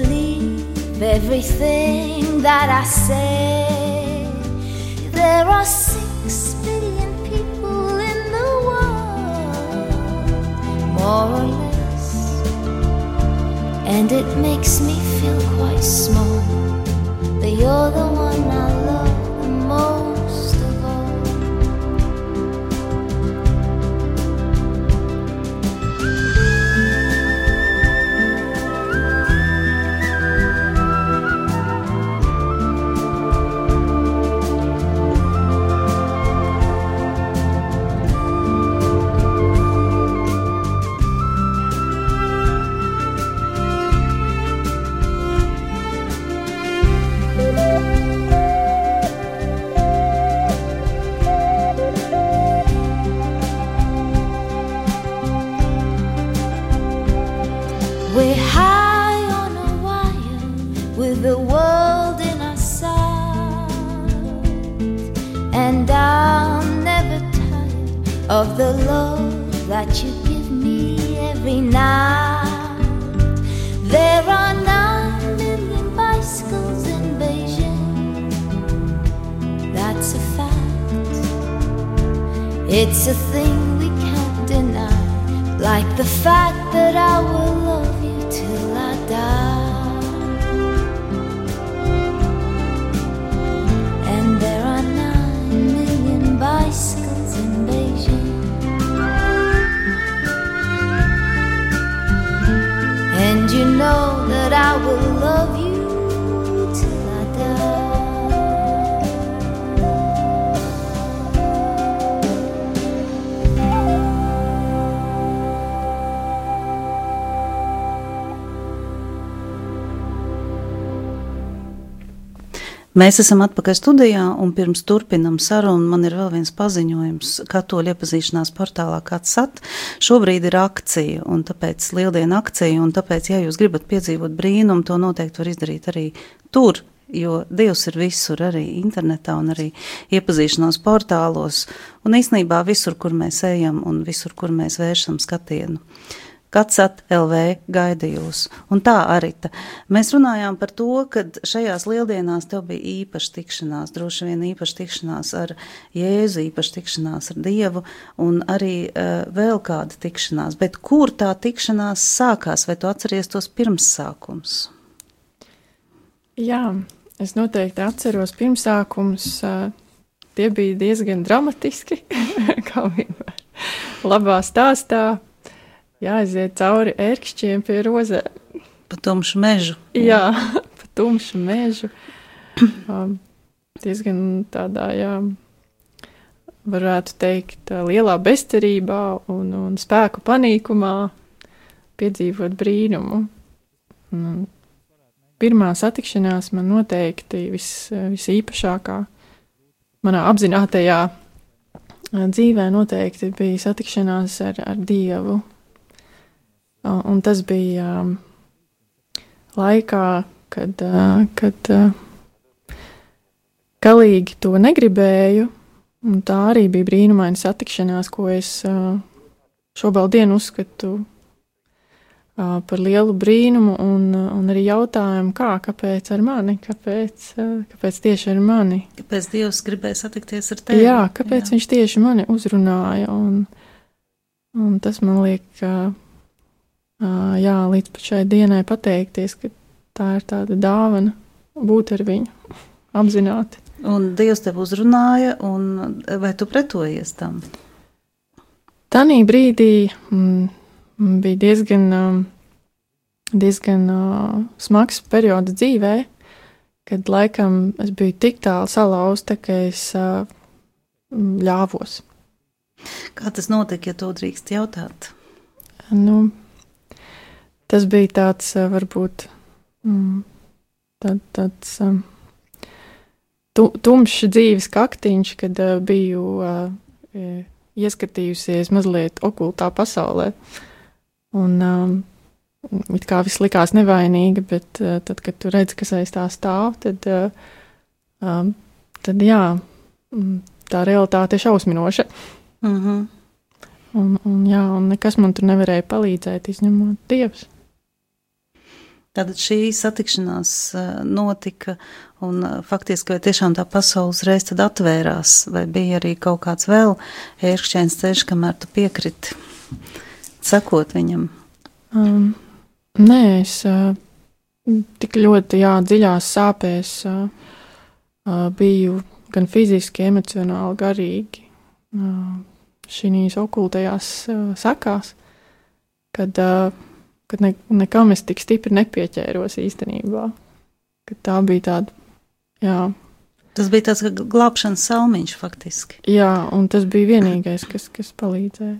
believe everything that I say. There are six billion people in the world, more or less, and it makes me feel quite small. But you're the one I love that you give me every night. There are nine million bicycles in Beijing, that's a fact. It's a thing we can't deny, like the fact that I will love you till I die. And there are nine million bicycles you know that I will love you Mēs esam atpakaļ studijā, un pirms turpinam sarunu, man ir vēl viens paziņojums katoļu iepazīšanās portālā kāds sat. Šobrīd ir akcija, un tāpēc lieldiena akcija, un tāpēc, ja jūs gribat piedzīvot brīnumu, to noteikti var izdarīt arī tur, jo Dievs ir visur, arī internetā un arī iepazīšanās portālos, un īsnībā visur, kur mēs ejam un visur, kur mēs vēršam skatienu. Katsat LV gaida jūs. Un tā arī. Mēs runājām par to, ka šajās lieldienās tev bija īpaša tikšanās, droši vien īpaša tikšanās ar Jēzu, īpaša tikšanās ar Dievu un arī uh, vēl kāda tikšanās. Bet kur tā tikšanās sākās, vai tu atceries tos pirmsākums? Jā, es noteikti atceros pirmsākums. uh, Tie bija diezgan dramatiski, kā vienmēr. Labā stāstā jāaiziet cauri ērkšķiem pie rozē. Pa tumšu mežu. Jā, pa tumšu mežu. Um, diezgan tādā, jā, varētu teikt, uh, lielā bezcerībā un, un spēku panīkumā piedzīvot brīnumu. Un pirmā satikšanās man noteikti vis, visīpašākā manā apzinātajā uh, dzīvē noteikti bija satikšanās ar, ar Dievu. Un tas bija um, laikā, kad, uh, kad uh, galīgi to negribēju. Un tā arī bija brīnumaina satikšanās, ko es uh, šobrīd uzskatu par lielu brīnumu, un, un arī jautājumu, kā, kāpēc ar mani, kāpēc, kāpēc tieši ar mani. Kāpēc Dievs gribēja satikties ar tevi? Jā, kāpēc jā. viņš tieši mani uzrunāja, un, un tas man liek, uh, jā, līdz pat šai dienai pateikties, ka tā ir tāda dāvana būt ar viņu apzināti. Un Dievs tev uzrunāja, un vai tu pretojies tam? Tanī brīdī mm, bija diezgan, diezgan uh, smags periods dzīvē, kad laikam es biju tik tālu salauzta, ka es uh, ļāvos. Kā tas notika, ja to drīkst jautāt? Nu, tas bija tāds, uh, varbūt, mm, tā, tāds um, tu, tumšs dzīves kaktiņš, kad uh, biju uh, ieskatījusies mazliet okultā pasaulē. Un it kā viss likās nevainīga, bet uh, tad, kad tu redzi, kas aiz tā stāv, tad, uh, tad jā, mm, tā realitāte ir šausminoša. Mm -hmm. un, un, jā, un nekas man tur nevarēja palīdzēt, izņemot Dievs. Tātad šī satikšanās uh, notika, un uh, faktiski vai tiešām tā pasaule uzreiz tad atvērās, vai bija arī kaut kāds vēl ērkšķēns ceļš, kamēr tu piekriti sakot viņam? Um, Nē, es uh, tik ļoti jā, dziļās sāpēs uh, uh, biju gan fiziski, emocionāli, garīgi uh, šīs okultajās uh, sakās, kad, uh, kad ne, nekam es tik stipri nepieķēros īstenībā. Kad tā bija tāda, jā. Tas bija tāds glābšanas salmiņš faktiski. Jā, un tas bija vienīgais, kas, kas palīdzēja.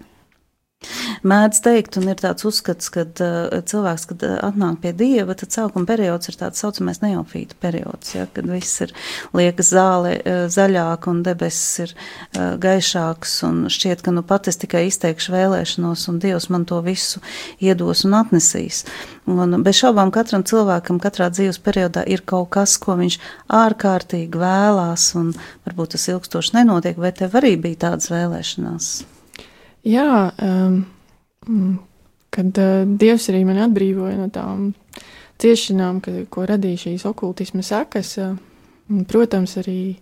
Mēdz teikt, un ir tāds uzskats, ka uh, cilvēks, kad atnāk pie dieva, tad sākuma periods ir tāds saucamais neofīta periods, ja, kad viss ir liekas zāle uh, zaļāk un debesis ir uh, gaišāks, un šķiet, ka nu pat es tikai izteikšu vēlēšanos, un dievs man to visu iedos un atnesīs. Un bez šaubām katram cilvēkam katrā dzīves periodā ir kaut kas, ko viņš ārkārtīgi vēlās, un varbūt tas ilgstoši nenotiek, vai tev arī bija tādas vēlēšanās? Jā, um, kad uh, Dievs arī mani atbrīvoja no tām ciešanām, ka, ko radīja šīs okultisma sekas, uh, protams, arī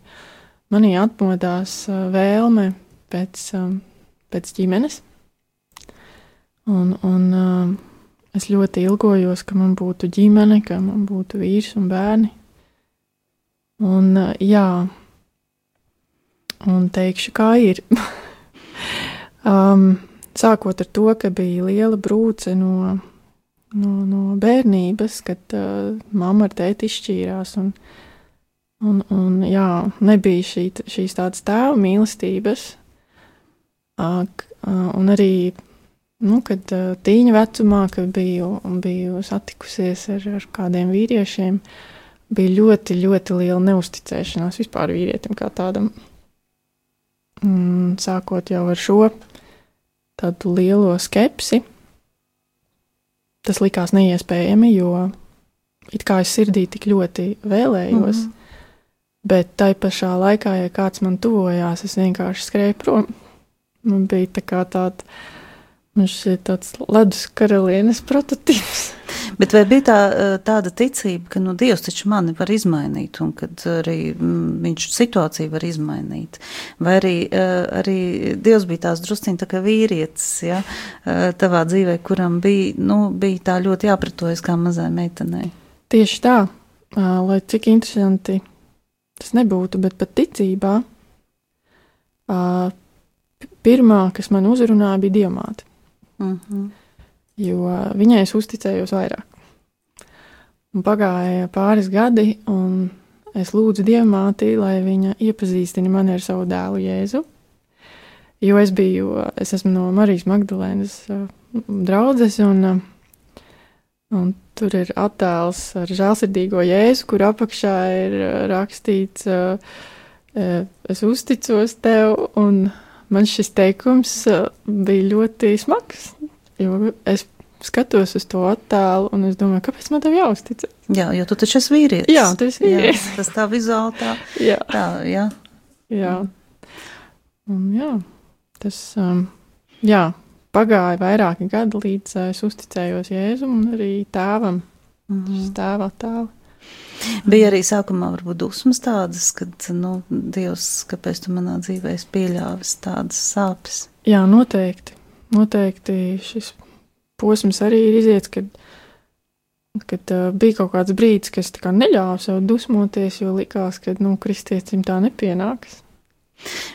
manī atmodās uh, vēlme pēc, um, pēc ģimenes. Un, un uh, es ļoti ilgojos, ka man būtu ģimene, ka man būtu vīrs un bērni. Un, uh, jā, un teikšu, kā ir. Um, sākot ar to, ka bija liela brūce no, no, no bērnības, kad uh, mamma ar tēti izšķīrās. Un, un, un, jā, nebija šī, šīs tādas tēva mīlestības. Uh, un arī, nu, kad uh, tīņa vecumā, kad biju, biju satikusies ar, ar kādiem vīriešiem, bija ļoti, ļoti liela neusticēšanās vispār vīrietim kā tādam. Mm, sākot jau ar šo tādu lielo skepsi. Tas likās neiespējami, jo it kā es sirdī tik ļoti vēlējos, mm -hmm. bet tai pašā laikā, ja kāds man tuvojās, es vienkārši skrēju prom. Man bija tā kā tāda, man šķiet tāds ledus karalienes prototyps. Bet vai bija tā, eh, tāda ticība, ka nu, Dievs taču mani var izmainīt, un ka arī mm, viņš situāciju var izmainīt? Vai arī, eh, arī Dievs bija tās drusciņi tā kā vīrietis, ja, eh, tavā dzīvē, kuram bija, nu, bija tā ļoti jāpratojas kā mazai meitenei? Tieši tā, lai cik interesanti tas nebūtu, bet pat ticībā pirmā, kas man uzrunāja, bija diamāte. Mm -hmm jo viņai es uzticējos vairāk. Un pagāja pāris gadi, un es lūdzu Dievmātī, lai viņa iepazīstina mani ar savu dēlu Jēzu. Jo es biju, es esmu no Marijas Magdalēnas draudzes, un, un tur ir attēls ar žēlsirdīgo Jēzu, kur apakšā ir rakstīts, es uzticos tev, un man šis teikums bija ļoti smags, Jo es skatos uz to attēlu, un es domāju, kāpēc man tev jāuztic? Jā, jo tu taču esi vīrietis. Jā, tu esi vīrietis. Jā, tas tā vizuāli tā. jā. tā, jā. Jā. Un jā, tas, um, jā, pagāja vairāki gadi, līdz uh, es uzticējos Jēzum un arī tēvam, mm -hmm. tēva attēlu. Bija arī sākumā varbūt dusmas tādas, kad, nu, Dievs, kāpēc tu manā dzīvē esi pieļāvis tādas sāpes? Jā, noteikti noteikti šis posms arī ir iziets, kad, kad uh, bija kaut kāds brīdis, kas kā neļāva sev dusmoties, jo likās, ka nu, kristiecim tā nepienākas.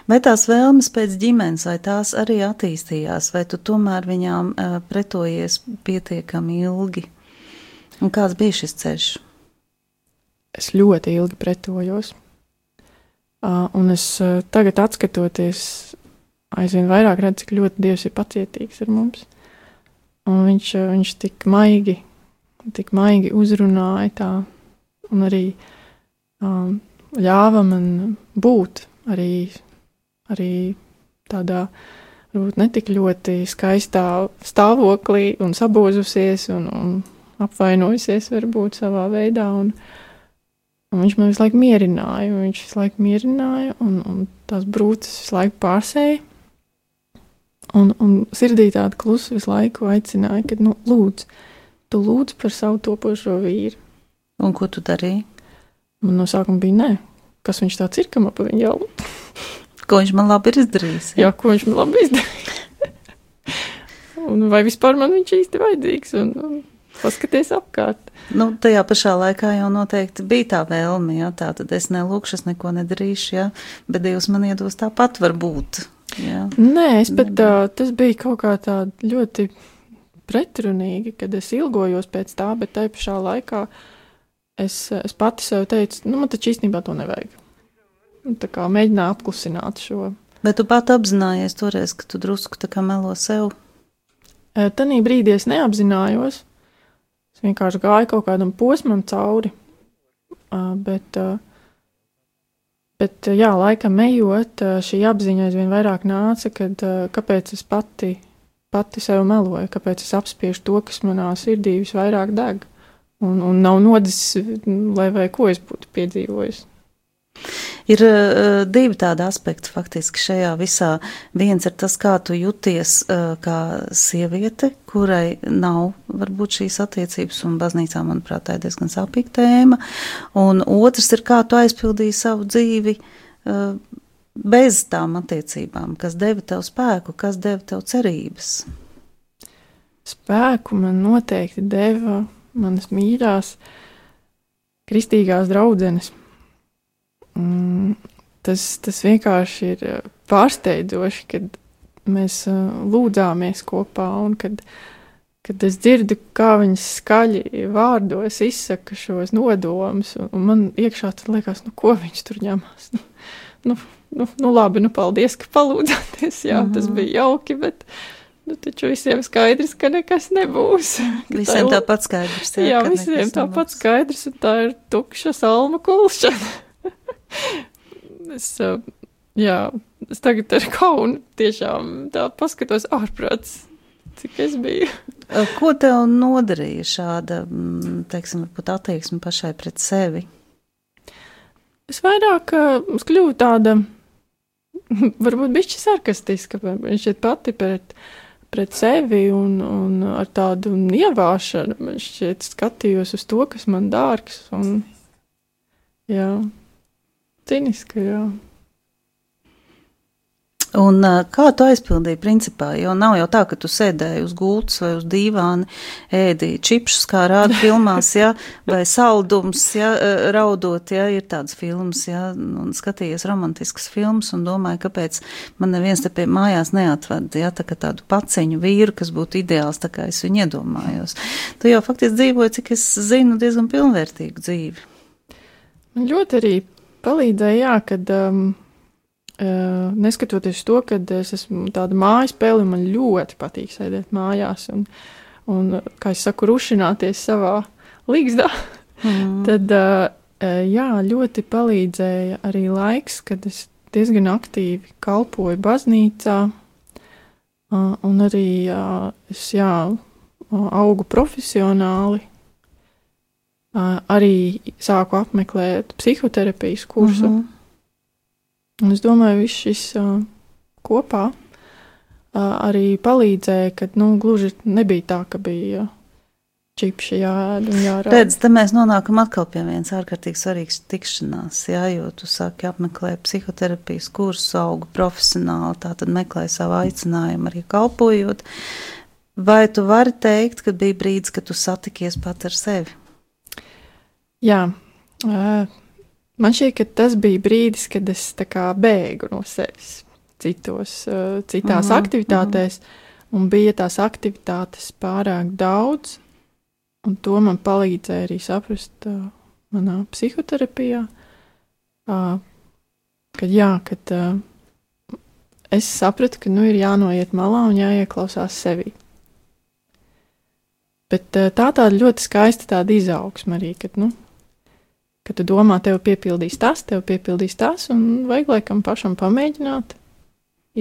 Vai tās vēlmes pēc ģimenes, vai tās arī attīstījās, vai tu tomēr viņām uh, pretojies pietiekami ilgi? Un kāds bija šis ceļš? Es ļoti ilgi pretojos. Uh, un es uh, tagad, skatoties, aizvien vairāk redzu, cik ļoti Dievs ir pacietīgs ar mums. Un viņš, uh, viņš tik maigi, tik maigi uzrunāja tā, un arī um, ļāva man būt arī, arī tādā varbūt netik ļoti skaistā stāvoklī un sabozusies un, un apvainojusies varbūt savā veidā. Un, Un viņš man visu laiku mierināja, viņš visu laiku mierināja, un, un tās brūces visu laiku pārsēja. Un, un sirdī tāda klusa visu laiku aicināja, ka, nu, lūdzu, tu lūdz par savu topošo vīru. Un ko tu darīji? Man no sākuma bija nē, kas viņš tāds ir, kam ap viņu jālūdz. ko viņš man labi ir izdarījis? Jā, jā ko viņš man labi izdarījis. un vai vispār man viņš īsti vajadzīgs? Un, un paskaties apkārt. Nu, tajā pašā laikā jau noteikti bija tā vēlme, ja tā tad es nelūkšu, es neko nedarīšu, ja, bet Dievs man iedos tāpat varbūt. Ja. Nē, es pat tā, tas bija kaut kā tā ļoti pretrunīgi, kad es ilgojos pēc tā, bet tajā pašā laikā es, es pati sev teicu, nu, man taču īstenībā to nevajag. Tā kā mēģināju apklusināt šo. Bet tu pat apzinājies toreiz, ka tu drusku tā kā melo sev. Tanī brīdī es neapzinājos, Es vienkārši gāju kaut kādam posmam cauri. Uh, bet, uh, bet, jā, laikam ejot, uh, šī apziņa aizvien vairāk nāca, kad uh, kāpēc es pati, pati sev meloju, kāpēc es apspiežu to, kas manā sirdī visvairāk deg. Un, un nav nodzis, lai vai ko es būtu piedzīvojis. Ir uh, divi tādi aspekti faktiski šajā visā. Viens ir tas, kā tu jūties uh, kā sieviete, kurai nav varbūt šīs attiecības, un baznīcā, manuprāt, tā ir diezgan sāpīga tēma. Un otrs ir, kā tu aizpildīji savu dzīvi. Uh, bez tām attiecībām, kas deva tev spēku, kas deva tev cerības? Spēku man noteikti deva manas mīļās kristīgās draudzenes. Mm, tas, tas vienkārši ir eh, pārsteidzoši, kad mēs uh, lūdzāmies kopā un kad, kad es dzirdu, kā viņas skaļi vārdos izsaka šos nodomus, un, man iekšā tad liekas, nu, ko viņš tur ņemās. Nu, nu, nu, nu labi, nu paldies, ka palūdzāties, jā, mm -hmm. tas mhm. bija jauki, bet. Nu, taču visiem skaidrs, ka nekas nebūs. Visiem tā tāpat skaidrs. Jā, jā visiem tāpat skaidrs, un tā ir tukša salma kulšana. es, jā, es tagad ar kaunu tiešām tā paskatos ārprāts, cik es biju. Ko tev nodarīja šāda, mm, teiksim, varbūt attieksme pašai pret sevi? Es vairāk uh, kļuvu tāda, varbūt bišķi sarkastiska, viņš ir pati pret, pret sevi un, un ar tādu ievāšanu, man šķiet skatījos uz to, kas man dārgs un, jā. Cīniski, jā. Un kā tu aizpildīji, principā, jo nav jau tā, ka tu sēdēji uz gultas vai uz dīvāna, ēdīji čipšus, kā rāda filmās, ja, vai saldums, ja, raudot, ja, ir tādas filmas, ja, un skatījies romantiskas filmas un domāju, kāpēc man neviens te pie mājās neatved, ja, tā kā tādu paciņu vīru, kas būtu ideāls, tā kā es viņu iedomājos. Tu jau faktiski dzīvoji, cik es zinu, diezgan pilnvērtīgu dzīvi. Man ļoti arī palīdzēja, jā, kad um, uh, neskatoties to, ka es esmu tāda mājas spēle, man ļoti patīk sēdēt mājās un, un kā es saku, rušināties savā līgzdā, mm. tad uh, uh, jā, ļoti palīdzēja arī laiks, kad es diezgan aktīvi kalpoju baznīcā, uh, un arī uh, es jā, augu profesionāli arī sāku apmeklēt psihoterapijas kursu. Uh mhm. -huh. Un es domāju, viss šis uh, kopā uh, arī palīdzēja, ka nu, gluži nebija tā, ka bija. Čipši jārāda. Redz, te mēs nonākam atkal pie vienas ārkārtīgi svarīgas tikšanās, jā, jo tu sāki apmeklēt psihoterapijas kursu, augu profesionāli, tā tad meklēji savu aicinājumu arī kalpojot. Vai tu vari teikt, ka bija brīdis, kad tu satikies pat ar sevi? Jā, man šķiet, ka tas bija brīdis, kad es bēgu no sevis citos, citās mm -hmm. aktivitātēs, un bija tās aktivitātes pārāk daudz, un to man palīdzēja arī saprast manā psihoterapijā, kad jā, kad es sapratu, ka nu ir jānoiet malā un jāieklausās sevi. Bet tā tāda ļoti skaista tāda izaugsme arī, kad, nu, kad tu domā, tev piepildīs tas, tev piepildīs tas, un vajag laikam pašam pamēģināt,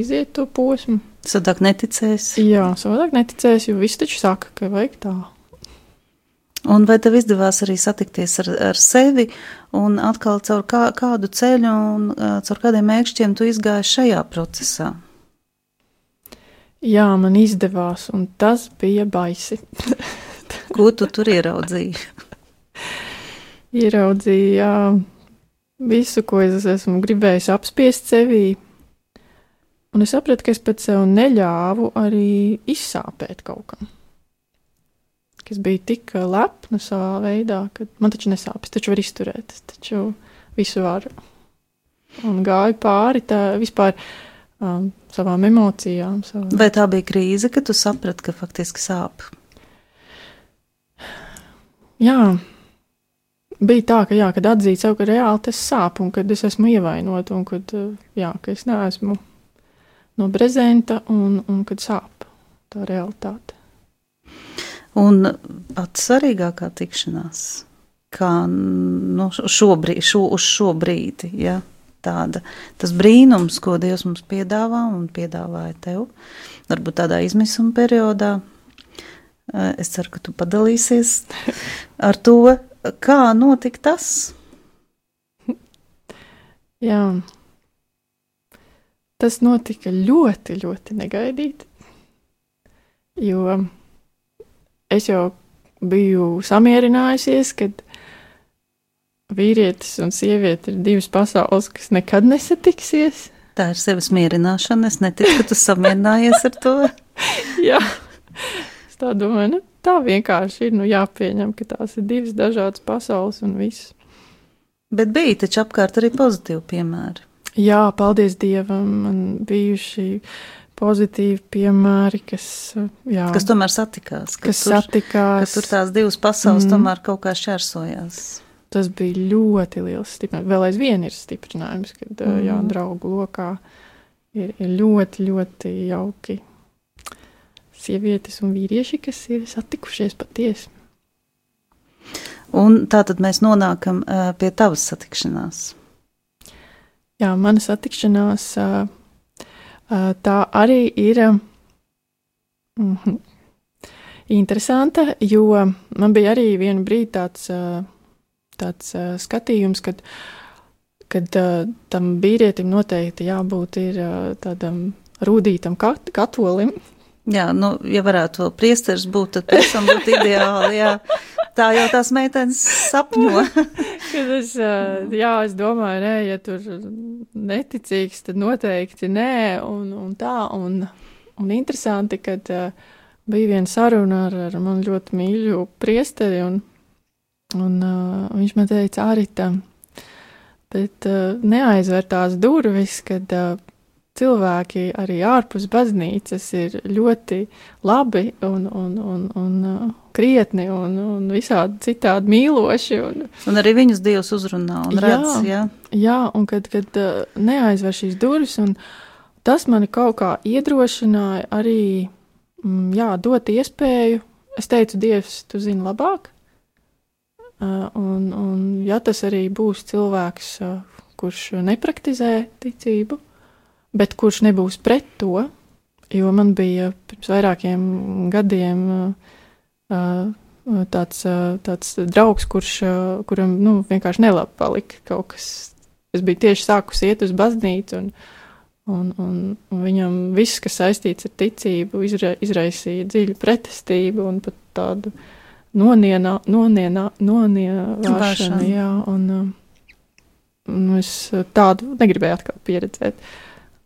iziet to posmu. Sadāk neticēs. Jā, savādāk neticēs, jo viss taču saka, ka vajag tā. Un vai tev izdevās arī satikties ar, ar sevi un atkal caur kā, kādu ceļu un caur kādiem mēkšķiem tu izgāji šajā procesā? Jā, man izdevās, un tas bija baisi. Ko tu tur ieraudzīji? Ieraudzīju jā, visu, ko es esmu gribējis apspiest sevī. Un es sapratu, ka es pēc sev neļāvu arī izsāpēt kaut kam. Ka es biju tik lepna savā veidā, ka man taču nesāpes, taču var izturēt, taču visu varu. Un gāju pāri tā vispār um, savām emocijām. Savām. Vai tā bija krīze, kad tu saprati, ka faktiski sāp? Jā, bija tā, ka, jā, kad atzīt sev, ka reāli tas sāp un kad es esmu ievainota un kad, jā, ka es neesmu no brezenta un, un kad sāp tā realitāte. Un pats svarīgākā tikšanās, kā no šobrīd, šo, uz šo brīdi, ja, tāda, tas brīnums, ko Dievs mums piedāvā un piedāvāja tev, varbūt tādā izmisuma periodā. Es ceru, ka tu padalīsies ar to, kā notika tas. Jā, tas notika ļoti, ļoti negaidīti. Jo es jau biju samierinājusies, kad vīrietis un sieviete ir divas pasaules, kas nekad nesatiksies. Tā ir sevis mierināšana. Es neticu, ka tu samierinājies ar to. Jā, es tā domāju, nu, tā vienkārši ir. Nu, jāpieņem, ka tās ir divas dažādas pasaules un viss. Bet bija taču apkārt arī pozitīvi piemēri. Jā, paldies Dievam, man bijuši pozitīvi piemēri, kas, jā, kas tomēr satikās. Kas tur, satikās. Ka tur tās divas pasaules mm. tomēr kaut kā šķērsojās tas bija ļoti liels stiprinājums. Vēl aizvien ir stiprinājums, kad mm. jā, draugu lokā ir, ir ļoti, ļoti jauki sievietes un vīrieši, kas ir satikušies patiesi. Un tā tad mēs nonākam uh, pie tavas satikšanās. Jā, mana satikšanās uh, uh, tā arī ir uh, interesanta, jo man bija arī vienu brīdi tāds uh, tāds uh, skatījums, kad, kad uh, tam vīrietim noteikti jābūt ir, uh, tādam rūtītam kat katolim. Jā, nu, ja varētu vēl priesteris būt, tad pēc tam būtu ideāli, jā. Tā jau tās meitenes sapņo. kad es, jā, es domāju, nē, ja tur neticīgs, tad noteikti nē, un, un tā, un, un interesanti, kad bija viena saruna ar, ar man ļoti mīļu priesteri, un Un viņš man teica, Arita, bet neaizver tās durvis, kad cilvēki arī ārpus baznīcas ir ļoti labi un, un, un, un uh, krietni un, un visādi citādi mīloši. Un, un arī viņus Dievs uzrunā un redz, jā. Jā, jā un kad, kad uh, neaizver šīs durvis, un tas mani kaut kā iedrošināja arī, mm, jā, dot iespēju. Es teicu, Dievs, tu zini labāk, Uh, un, un, ja tas arī būs cilvēks, kurš nepraktizē ticību, bet kurš nebūs pret to, jo man bija pirms vairākiem gadiem uh, tāds, tāds draugs, kurš, kuram nu, vienkārši nelabi palika kaut kas. Es biju tieši sākus iet uz baznīcu, un, un, un, un viņam viss, kas saistīts ar ticību, izra, izraisīja dziļu pretestību un pat tādu uh, nonienā, nonienā, nonievāšana, jā, un, un es tādu negribēju atkal pieredzēt.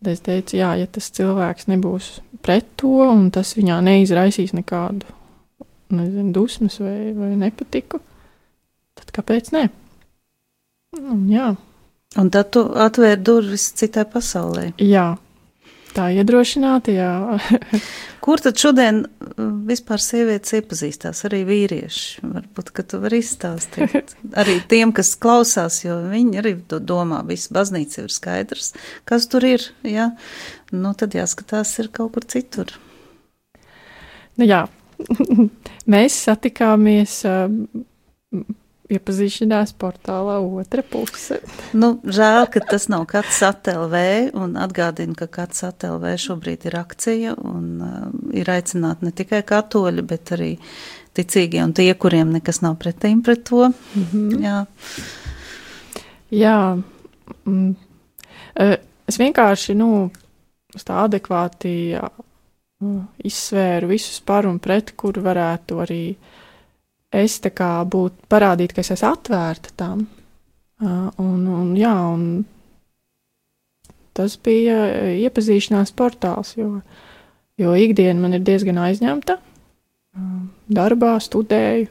Tad es teicu, jā, ja tas cilvēks nebūs pret to, un tas viņā neizraisīs nekādu, nezinu, dusmas vai, vai nepatiku, tad kāpēc ne? Un, jā. Un tad tu atvēri durvis citai pasaulē. Jā. Tā iedrošināti, jā. Kur tad šodien uh, vispār sievietes iepazīstās, arī vīrieši? Varbūt, ka tu vari izstāstīt arī tiem, kas klausās, jo viņi arī to domā, viss baznīca ir skaidrs, kas tur ir, jā. Nu, tad jāskatās ir kaut kur citur. Nu jā, mēs satikāmies uh, iepazīšanās portālā otra puse. Nu, žēl, ka tas nav kāds ATLV, un atgādinu, ka kāds ATLV šobrīd ir akcija, un uh, ir aicināti ne tikai katoļi, bet arī ticīgie un tie, kuriem nekas nav pretīm pret to. Mm -hmm. Jā. Jā. Mm. Es vienkārši, nu, tā adekvāti jā, izsvēru visus par un pret, kur varētu arī uh, es tā kā būtu parādīt, ka es esmu atvērta tam. Uh, un, un, jā, un tas bija iepazīšanās portāls, jo, jo ikdiena man ir diezgan aizņemta. Uh, darbā studēju.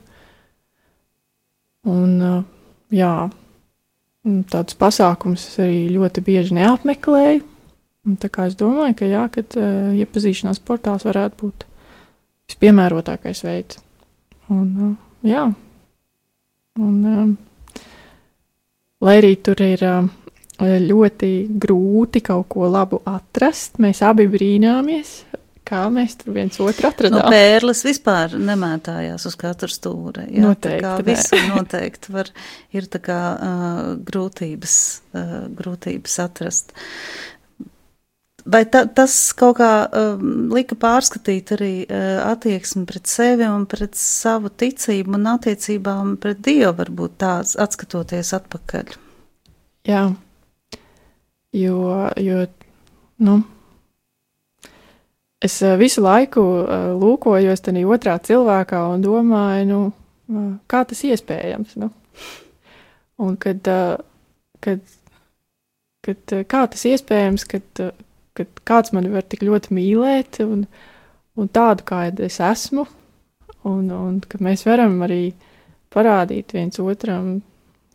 Un, uh, jā, tādus pasākumus arī ļoti bieži neapmeklēju. Un tā kā es domāju, ka jā, kad uh, iepazīšanās portāls varētu būt vispiemērotākais veids. Un, uh, jā. Un, um, lai arī tur ir um, ļoti grūti kaut ko labu atrast, mēs abi brīnāmies, kā mēs tur viens otru atradām. Nu, pērles vispār nemētājās uz katru stūri. Jā, noteikti. Tā kā visi noteikti var, ir tā kā uh, grūtības, uh, grūtības atrast. Vai ta, tas kaut kā um, lika pārskatīt arī uh, attieksmi pret sevi un pret savu ticību un attiecībām pret Dievu, varbūt tāds atskatoties atpakaļ? Jā, jo, jo nu, es uh, visu laiku uh, lūkojos tajā otrā cilvēkā un domāju, nu, uh, kā tas iespējams. Nu? Un kad, uh, kad, kad, uh, kā tas iespējams, kad uh, ka kāds mani var tik ļoti mīlēt, un, un tādu, kāda es esmu, un, un ka mēs varam arī parādīt viens otram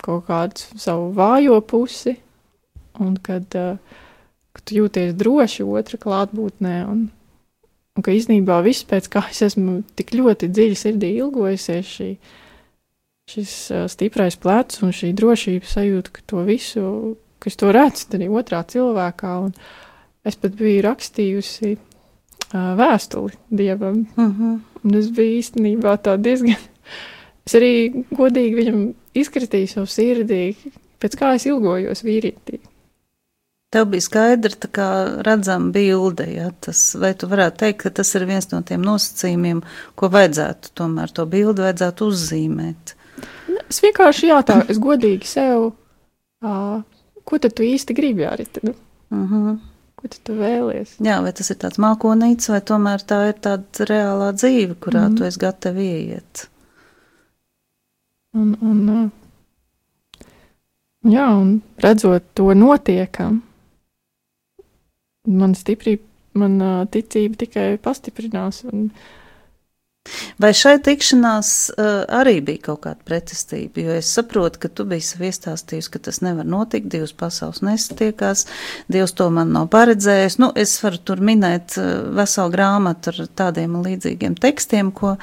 kaut kādu savu vājo pusi, un kad, uh, kad tu jūties droši otra klātbūtnē, un, un ka īstenībā viss, pēc kā es esmu tik ļoti dziļi sirdī ilgojusies, šī, šis uh, stiprais plecs un šī drošības sajūta, ka to visu, ka es to redzu arī otrā cilvēkā, un, Es pat biju rakstījusi uh, vēstuli dievam. Uh mhm. -huh. Un es biju īstenībā tā diezgan. Es arī godīgi viņam izkritīju savu sirdī, pēc kā es ilgojos vīrietī. Tev bija skaidra, tā kā redzama bilde, ja tas, vai tu varētu teikt, ka tas ir viens no tiem nosacījumiem, ko vajadzētu, tomēr to bildi vajadzētu uzzīmēt. Es vienkārši jā, tā, es godīgi sev, ā, ko tad tu īsti gribi, Arita? Nu? Uh mhm. -huh. Ko tu vēlies? Jā, vai tas ir tāds mākonīts, vai tomēr tā ir tāda reālā dzīve, kurā mm. tu esi gatavi ieiet? Un, un, jā, un redzot to notiekam, man stiprība, man ticība tikai pastiprinās. Un, uh, Vai šai tikšanās uh, arī bija kaut kāda pretestība? Jo es saprotu, ka tu biji iestāstījusi, ka tas nevar notikt, divas pasaules nesatiekās, Dievs to man nav paredzējis. Nu, es varu tur minēt uh, veselu grāmatu ar tādiem līdzīgiem tekstiem, ko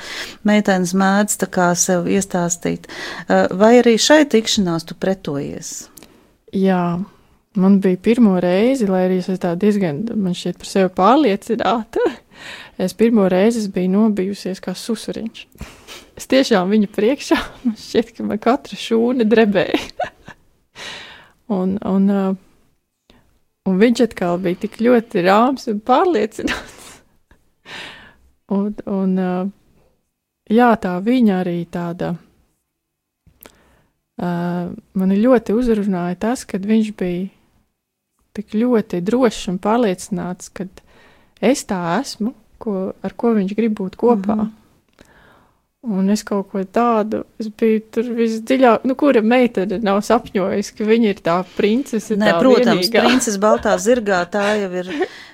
meitenes mēdz tā kā sev iestāstīt. Uh, vai arī šai tikšanās tu pretojies? Jā. Man bija pirmo reizi, lai arī es tā diezgan, man šķiet, par sevi pārliecināta. Es pirmo reizi biju nobijusies kā susuriņš. Es tiešām viņa priekšā, šķiet, ka man katra šūna drebēja. un, un, un viņš atkal bija tik ļoti rāms un pārliecināts. un, un jā, tā viņa arī tāda. Mani ļoti uzrunāja tas, kad viņš bija tik ļoti drošs un pārliecināts, ka es tā esmu, ko, ar ko viņš grib būt kopā. Mm -hmm. Un es kaut ko tādu, es biju tur visdziļāk, nu, kura meitene nav sapņojusi, ka viņa ir tā princese. Nē, tā protams, vienīgā. princese Baltā zirgā, tā jau ir,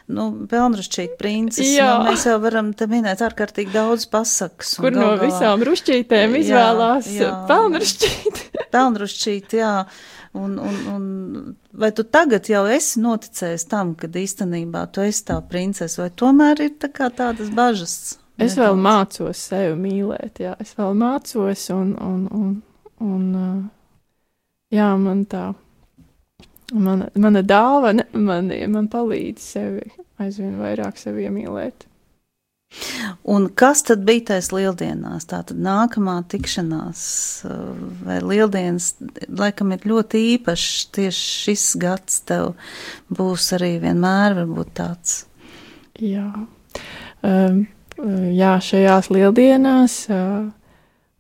nu, pelnrušķīta princese. Jā. Nu, mēs jau varam te minēt ārkārtīgi daudz pasakas. Kur no visām rušķītēm izvēlās pelnrušķīt. pelnrušķīt, jā. Un, un, un vai tu tagad jau esi noticējis tam, ka īstenībā tu esi tā princese, vai tomēr ir tā tādas bažas? Es vēl mācos sevi mīlēt, jā, es vēl mācos, un, un, un, un jā, man tā, mana, mana dāvana man, man palīdz sevi aizvien vairāk sevi iemīlēt. Un kas tad bija tajās lieldienās? Tā tad nākamā tikšanās vai lieldienas, laikam, ir ļoti īpašs. Tieši šis gads tev būs arī vienmēr tāds. Jā, um, jā šajās lieldienās uh,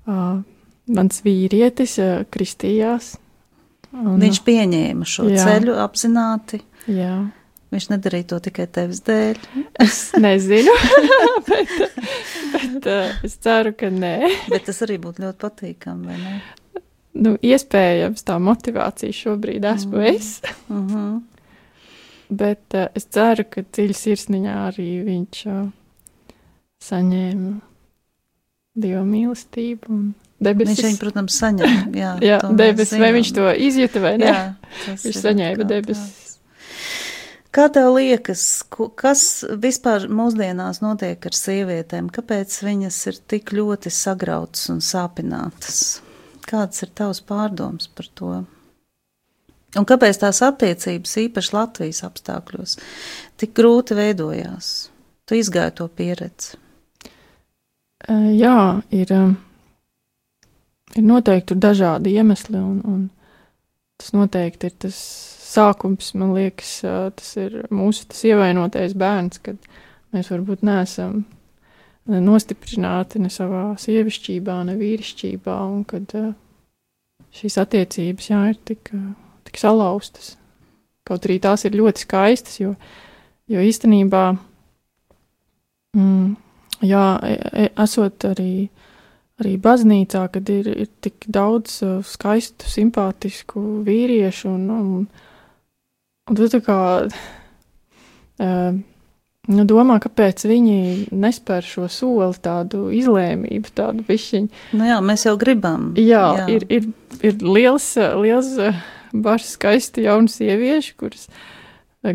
uh, mans vīrietis uh, kristījās. Un, Viņš pieņēma šo jā. ceļu apzināti. Jā. Viņš nedarīja to tikai tevis dēļ. Es nezinu, bet, bet uh, es ceru, ka nē. bet tas arī būtu ļoti patīkami, vai ne? Nu, iespējams, tā motivācija šobrīd esmu mm. es. Mm -hmm. Bet uh, es ceru, ka dziļi sirsniņā arī viņš uh, saņēma dievu mīlestību un debesis. Viņš viņu, protams, saņēma. Jā, jā debesis, vai viņš to izjuta vai ne? Jā, viņš saņēma debesis. Kā tev liekas, kas vispār mūsdienās notiek ar sievietēm? Kāpēc viņas ir tik ļoti sagrautas un sāpinātas? Kāds ir tavs pārdoms par to? Un kāpēc tās attiecības, īpaši Latvijas apstākļos, tik grūti veidojās? Tu izgāji to pieredzi. Jā, ir, ir noteikti dažādi iemesli, un, un tas noteikti ir tas sākums, man liekas, tas ir mūsu tas ievainotais bērns, kad mēs varbūt neesam nostiprināti ne savā sievišķībā, ne vīrišķībā, un kad šīs attiecības, jā, ir tik, tik salauztas. Kaut arī tās ir ļoti skaistas, jo, jo īstenībā, mm, jā, e, e, esot arī, arī baznīcā, kad ir, ir tik daudz skaistu, simpātisku vīriešu un, un Un tu tā kā uh, nu, domā, kāpēc viņi nespēr šo soli, tādu izlēmību, tādu pišķiņu. Nu jā, mēs jau gribam. Jā, jā. Ir, ir, ir liels, liels bažas skaisti jaunas sievieši, kuras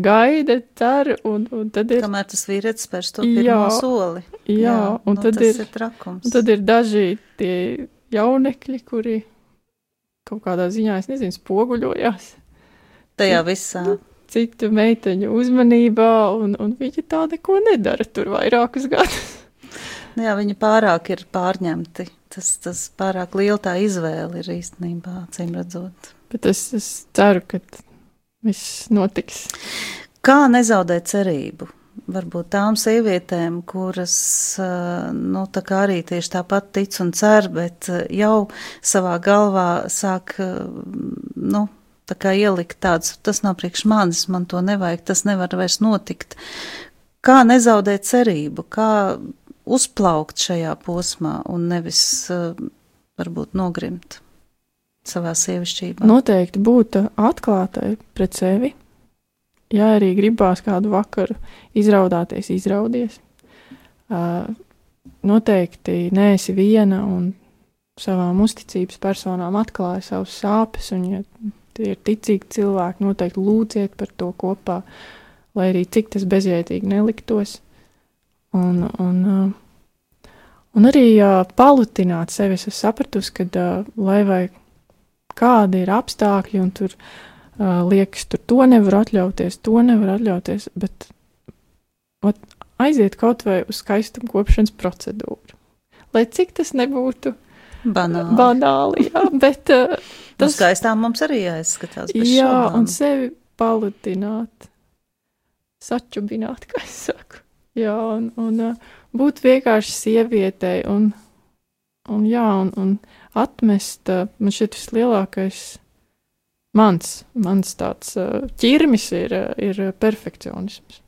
gaida, cer, un, un tad ir. Kamēr tas vīrietis spērs to pirmo jā, soli. Jā, jā un nu, tad ir, ir trakums. Un tad ir daži tie jaunekļi, kuri kaut kādā ziņā, es nezinu, spoguļojās tajā visā. Citu meiteņu uzmanībā, un, un viņi tā neko nedara tur vairākus gadus. Nu jā, viņi pārāk ir pārņemti. Tas, tas pārāk liela tā izvēle ir īstenībā, acīm redzot. Bet es, es ceru, ka viss notiks. Kā nezaudēt cerību? Varbūt tām sievietēm, kuras nu, arī tieši tāpat tic un cer, bet jau savā galvā sāk nu, tā kā ielikt tāds, tas nav priekš manis, man to nevajag, tas nevar vairs notikt. Kā nezaudēt cerību, kā uzplaukt šajā posmā un nevis uh, varbūt nogrimt savā sievišķībā? Noteikti būt atklātai pret sevi. Ja arī gribās kādu vakaru izraudāties, izraudies. Uh, noteikti neesi viena un savām uzticības personām atklāja savus sāpes, un ja tie ir ticīgi cilvēki, noteikti lūdziet par to kopā, lai arī cik tas bezjētīgi neliktos. Un, un, uh, un arī uh, palutināt sevi. Es sapratu, ka uh, lai vai kādi ir apstākļi, un tur liekas, tur to nevar atļauties, to nevar atļauties, bet ot, aiziet kaut vai uz skaistumu kopšanas procedūru. Lai cik tas nebūtu banāli, banāli jā, bet uh, Tas nu, skaistām mums arī jāizskatās. Jā, šobām. un sevi paludināt, sačubināt, kā es saku. Jā, un, un uh, būt vienkārši sievietei un, un, jā, un, un atmest, uh, man šķiet vislielākais mans, mans tāds uh, ķirmis ir, ir perfekcionisms.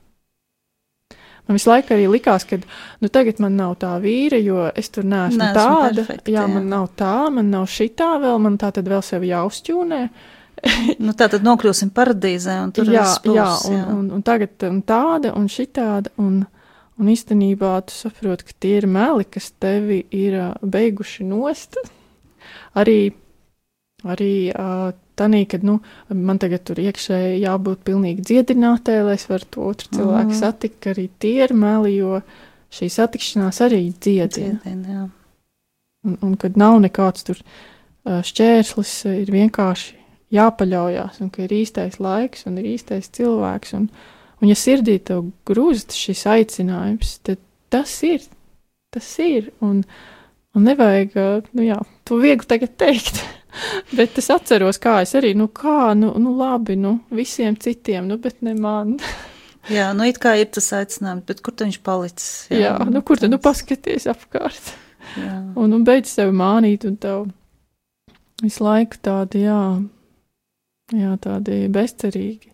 Man visu laiku arī likās, ka nu, tagad man nav tā vīra, jo es tur neesmu, neesmu tāda. Perfekta, jā, jā, man nav tā, man nav šitā vēl, man tā tad vēl sevi jāuzķūnē. nu, tā tad nokļūsim paradīzē, un tur jā, spūs, jā, un, jā. Un, un, un tagad un tāda un šitāda, un, un īstenībā tu saproti, ka tie ir meli, kas tevi ir beiguši nost. arī, arī uh, Tanī, kad nu, man tagad tur iekšēji jābūt pilnīgi dziedinātē, lai es varu to otru cilvēku mm. satikt, ka arī tie ir meli, jo šī satikšanās arī dziedina. dziedina un, un kad nav nekāds tur šķērslis, ir vienkārši jāpaļaujas, un ka ir īstais laiks un ir īstais cilvēks. Un, un ja sirdī tev grūst šis aicinājums, tad tas ir. Tas ir. Un, un nevajag, nu jā, to viegli tagad teikt. bet es atceros, kā es arī, nu kā, nu, nu labi, nu visiem citiem, nu bet ne man. jā, nu it kā ir tas aicinājums, bet kur viņš palicis? Jā, jā nu kur tad, nu paskaties apkārt. Jā. Un, un beidz sevi mānīt, un tev visu laiku tādi, jā, jā tādi bezcerīgi,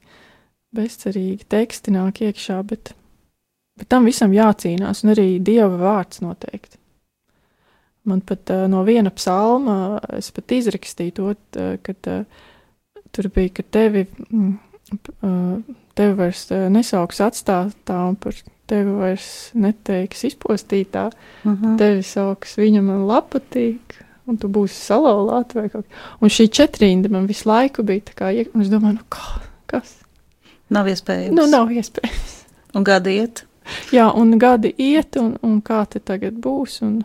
bezcerīgi teksti nāk iekšā, bet, bet tam visam jācīnās, un arī Dieva vārds noteikti. Man pat uh, no viena psalma es pat izrakstīju to, uh, kad uh, tur bija, ka tevi, uh, tevi vairs uh, nesauks atstātā un par tevi vairs neteiks izpostītā, uh mhm. -huh. tevi sauks viņa man lapatīk, un tu būsi salauzāta vai kaut kā. Un šī četrinda man visu laiku bija tā kā, un es domāju, nu kā, kas? Nav iespējams. Nu, nav iespējams. Un gadi iet? Jā, un gadi iet, un, un kā te tagad būs, un...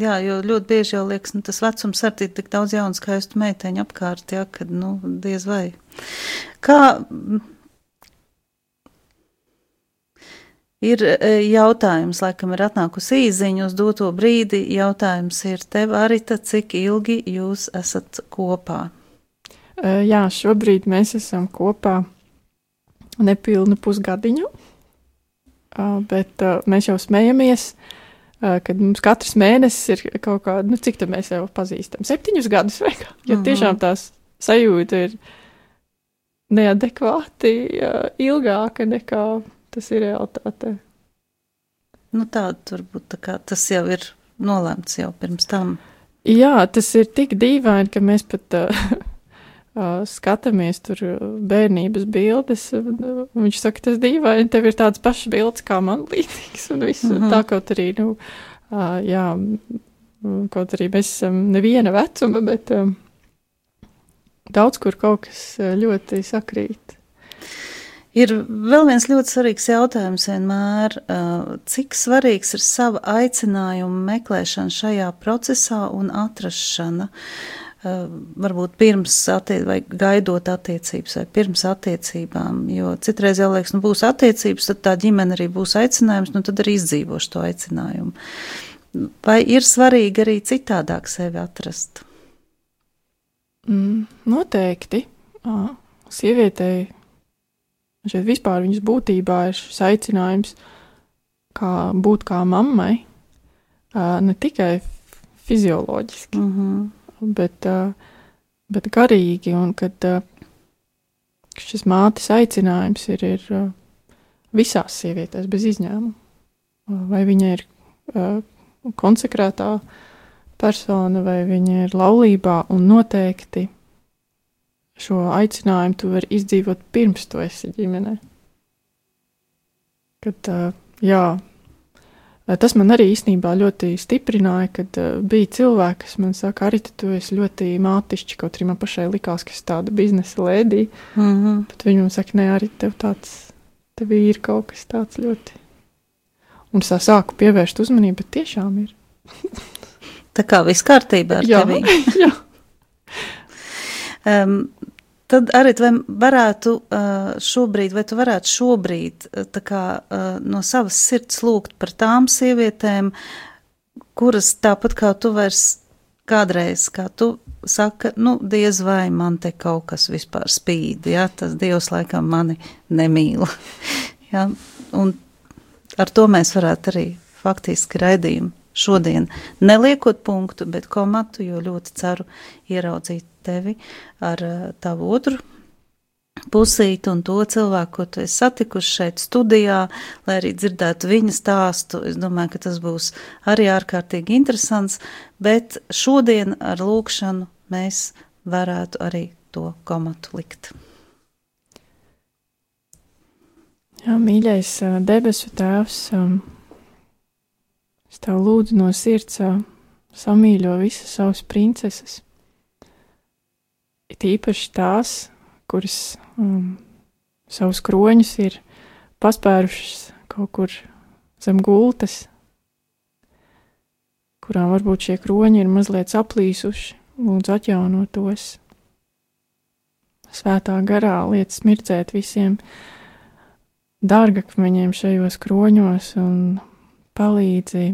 Jā, jo ļoti bieži jau liekas, nu, tas vecums ar tik daudz jaunu skaistu meiteņu apkārt, jā, kad, nu, diez vai. Kā Ir e, jautājums, laikam ir atnākusi īziņa uz doto brīdi. Jautājums ir tev, Arita, cik ilgi jūs esat kopā? E, jā, šobrīd mēs esam kopā nepilnu pusgadiņu, bet mēs jau smējamies, kad mums katrs mēnesis ir kaut kāda, nu cik tad mēs jau pazīstam, septiņus gadus vai kā, jo mhm. tiešām tās sajūta ir neadekvāti ilgāka nekā tas ir realitāte. Nu, tā varbūt tā kā tas jau ir nolēmts jau pirms tam. Jā, tas ir tik dīvaini, ka mēs pat uh, skatāmies tur bērnības bildes. Un, uh, viņš saka, tas dīvaini, tev ir tādas pašas bildes kā man līdzīgas. Un viss uh -huh. tā kaut arī, nu, uh, jā, kaut arī mēs esam neviena vecuma, bet daudz kur kaut kas ļoti sakrīt. Ir vēl viens ļoti svarīgs jautājums vienmēr, cik svarīgs ir sava aicinājuma meklēšana šajā procesā un atrašana. Varbūt pirms attiec, vai gaidot attiecības, vai pirms attiecībām, jo citreiz jau liekas, nu būs attiecības, tad tā ģimene arī būs aicinājums, nu tad arī izdzīvošu to aicinājumu. Vai ir svarīgi arī citādāk sevi atrast? Mm, noteikti. Sievietei Šeit vispār viņas būtībā ir šis aicinājums kā būt kā mammai, ne tikai fizioloģiski, mm -hmm. Bet, bet garīgi. Un kad šis mātes aicinājums ir, ir visās sievietēs bez izņēmuma, vai viņa ir konsekrētā persona, vai viņa ir laulībā, un noteikti šo aicinājumu tu vari izdzīvot pirms tu esi ģimenē. Kad, jā, tas man arī īstenībā ļoti stiprināja, kad bija cilvēki, kas man saka, arī tu esi ļoti mātišķi, kaut arī man pašai likās, ka es tāda biznesa lēdī, mm -hmm. bet viņi man saka, nē, arī tev tāds, tev ir kaut kas tāds ļoti. Un es tā sāku pievērst uzmanību, bet tiešām ir. tā kā viss kārtībā ar jā, tevi. jā. Um, tad arī varētu šobrīd, vai tu varētu šobrīd kā, no savas sirds lūgt par tām sievietēm, kuras tāpat kā tu vairs kādreiz, kā tu saka, nu, diez vai man te kaut kas vispār spīd, ja, tas Dievs laikam mani nemīl, ja, un ar to mēs varētu arī faktiski raidījumu šodien neliekot punktu, bet komatu, jo ļoti ceru ieraudzīt tevi ar uh, tavu otru pusīti un to cilvēku, ko tu esi satikuši šeit studijā, lai arī dzirdētu viņa stāstu. Es domāju, ka tas būs arī ārkārtīgi interesants, bet šodien ar lūkšanu mēs varētu arī to komatu likt. Jā, mīļais debesu tēvs, es tev lūdzu no sirds samīļo visas savas princeses. It īpaši tās, kuras um, savus kroņus ir paspērušas kaut kur zem gultas, kurām varbūt šie kroņi ir mazliet saplīsuši, lūdzu atjaunot tos. Svētā garā liet smircēt visiem. Dārgakmeņiem šajos kroņos un palīdzi,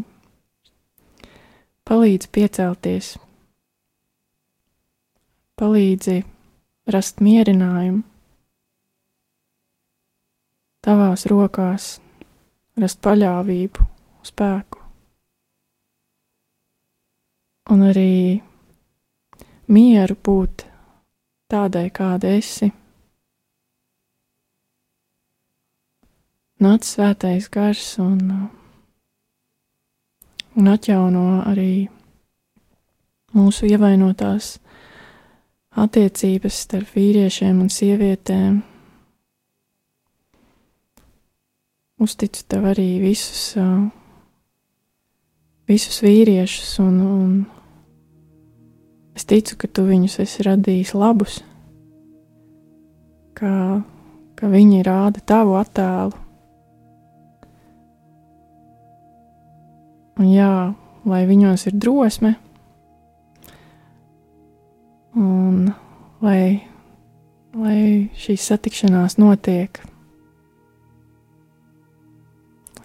palīdzi piecelties, palīdzi rast mierinājumu tavās rokās, rast paļāvību, spēku. Un arī mieru būt tādai, kāda esi. Nāc svētais gars un, un atjauno arī mūsu ievainotās attiecības starp vīriešiem un sievietēm. Uzticu tev arī visus, visus vīriešus, un, un es ticu, ka tu viņus esi radījis labus, ka, ka viņi rāda tavu attēlu. Un jā, lai viņos ir drosme, un lai, lai šīs satikšanās notiek.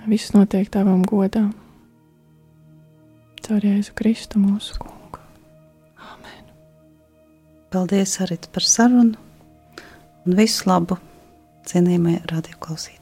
Viss notiek tavam godam. Caur Jēzu Kristu mūsu kungu. Amen. Paldies arī par sarunu un visu labu cienījamie radioklausītāji.